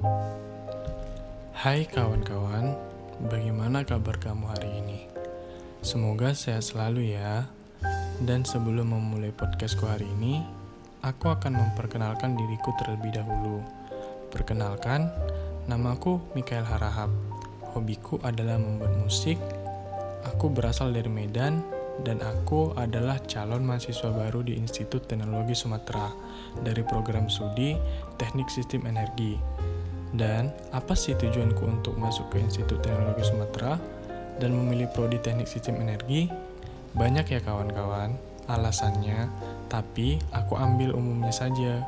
Hai kawan-kawan, bagaimana kabar kamu hari ini? Semoga sehat selalu ya. Dan sebelum memulai podcastku hari ini, aku akan memperkenalkan diriku terlebih dahulu. Perkenalkan, namaku Mikael Harahap. Hobiku adalah membuat musik. Aku berasal dari Medan dan aku adalah calon mahasiswa baru di Institut Teknologi Sumatera dari program studi Teknik Sistem Energi. Dan apa sih tujuanku untuk masuk ke Institut Teknologi Sumatera dan memilih prodi Teknik Sistem Energi? Banyak ya kawan-kawan alasannya, tapi aku ambil umumnya saja.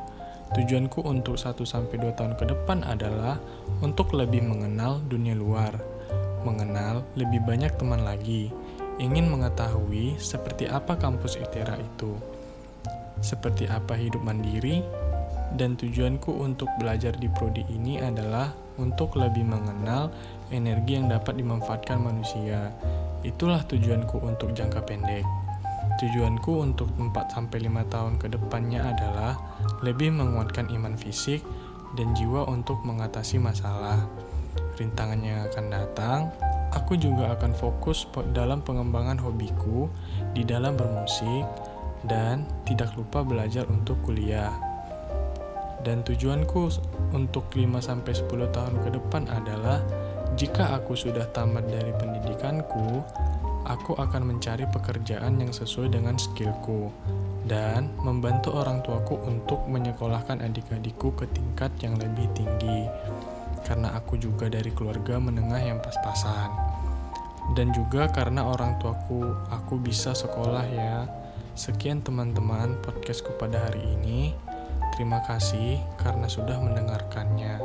Tujuanku untuk 1-2 tahun ke depan adalah untuk lebih mengenal dunia luar, mengenal lebih banyak teman lagi, ingin mengetahui seperti apa kampus ITERA itu, seperti apa hidup mandiri, dan tujuanku untuk belajar di prodi ini adalah untuk lebih mengenal energi yang dapat dimanfaatkan manusia, Itulah tujuanku untuk jangka pendek. Tujuanku untuk 4-5 tahun ke depannya adalah lebih menguatkan iman fisik dan jiwa untuk mengatasi masalah. Rintangan yang akan datang, aku juga akan fokus dalam pengembangan hobiku di dalam bermusik dan tidak lupa belajar untuk kuliah. Dan tujuanku untuk 5-10 tahun ke depan adalah jika aku sudah tamat dari pendidikanku, aku akan mencari pekerjaan yang sesuai dengan skillku dan membantu orang tuaku untuk menyekolahkan adik-adikku ke tingkat yang lebih tinggi. Karena aku juga dari keluarga menengah yang pas-pasan. Dan juga karena orang tuaku, aku bisa sekolah ya. Sekian teman-teman podcastku pada hari ini. Terima kasih karena sudah mendengarkannya.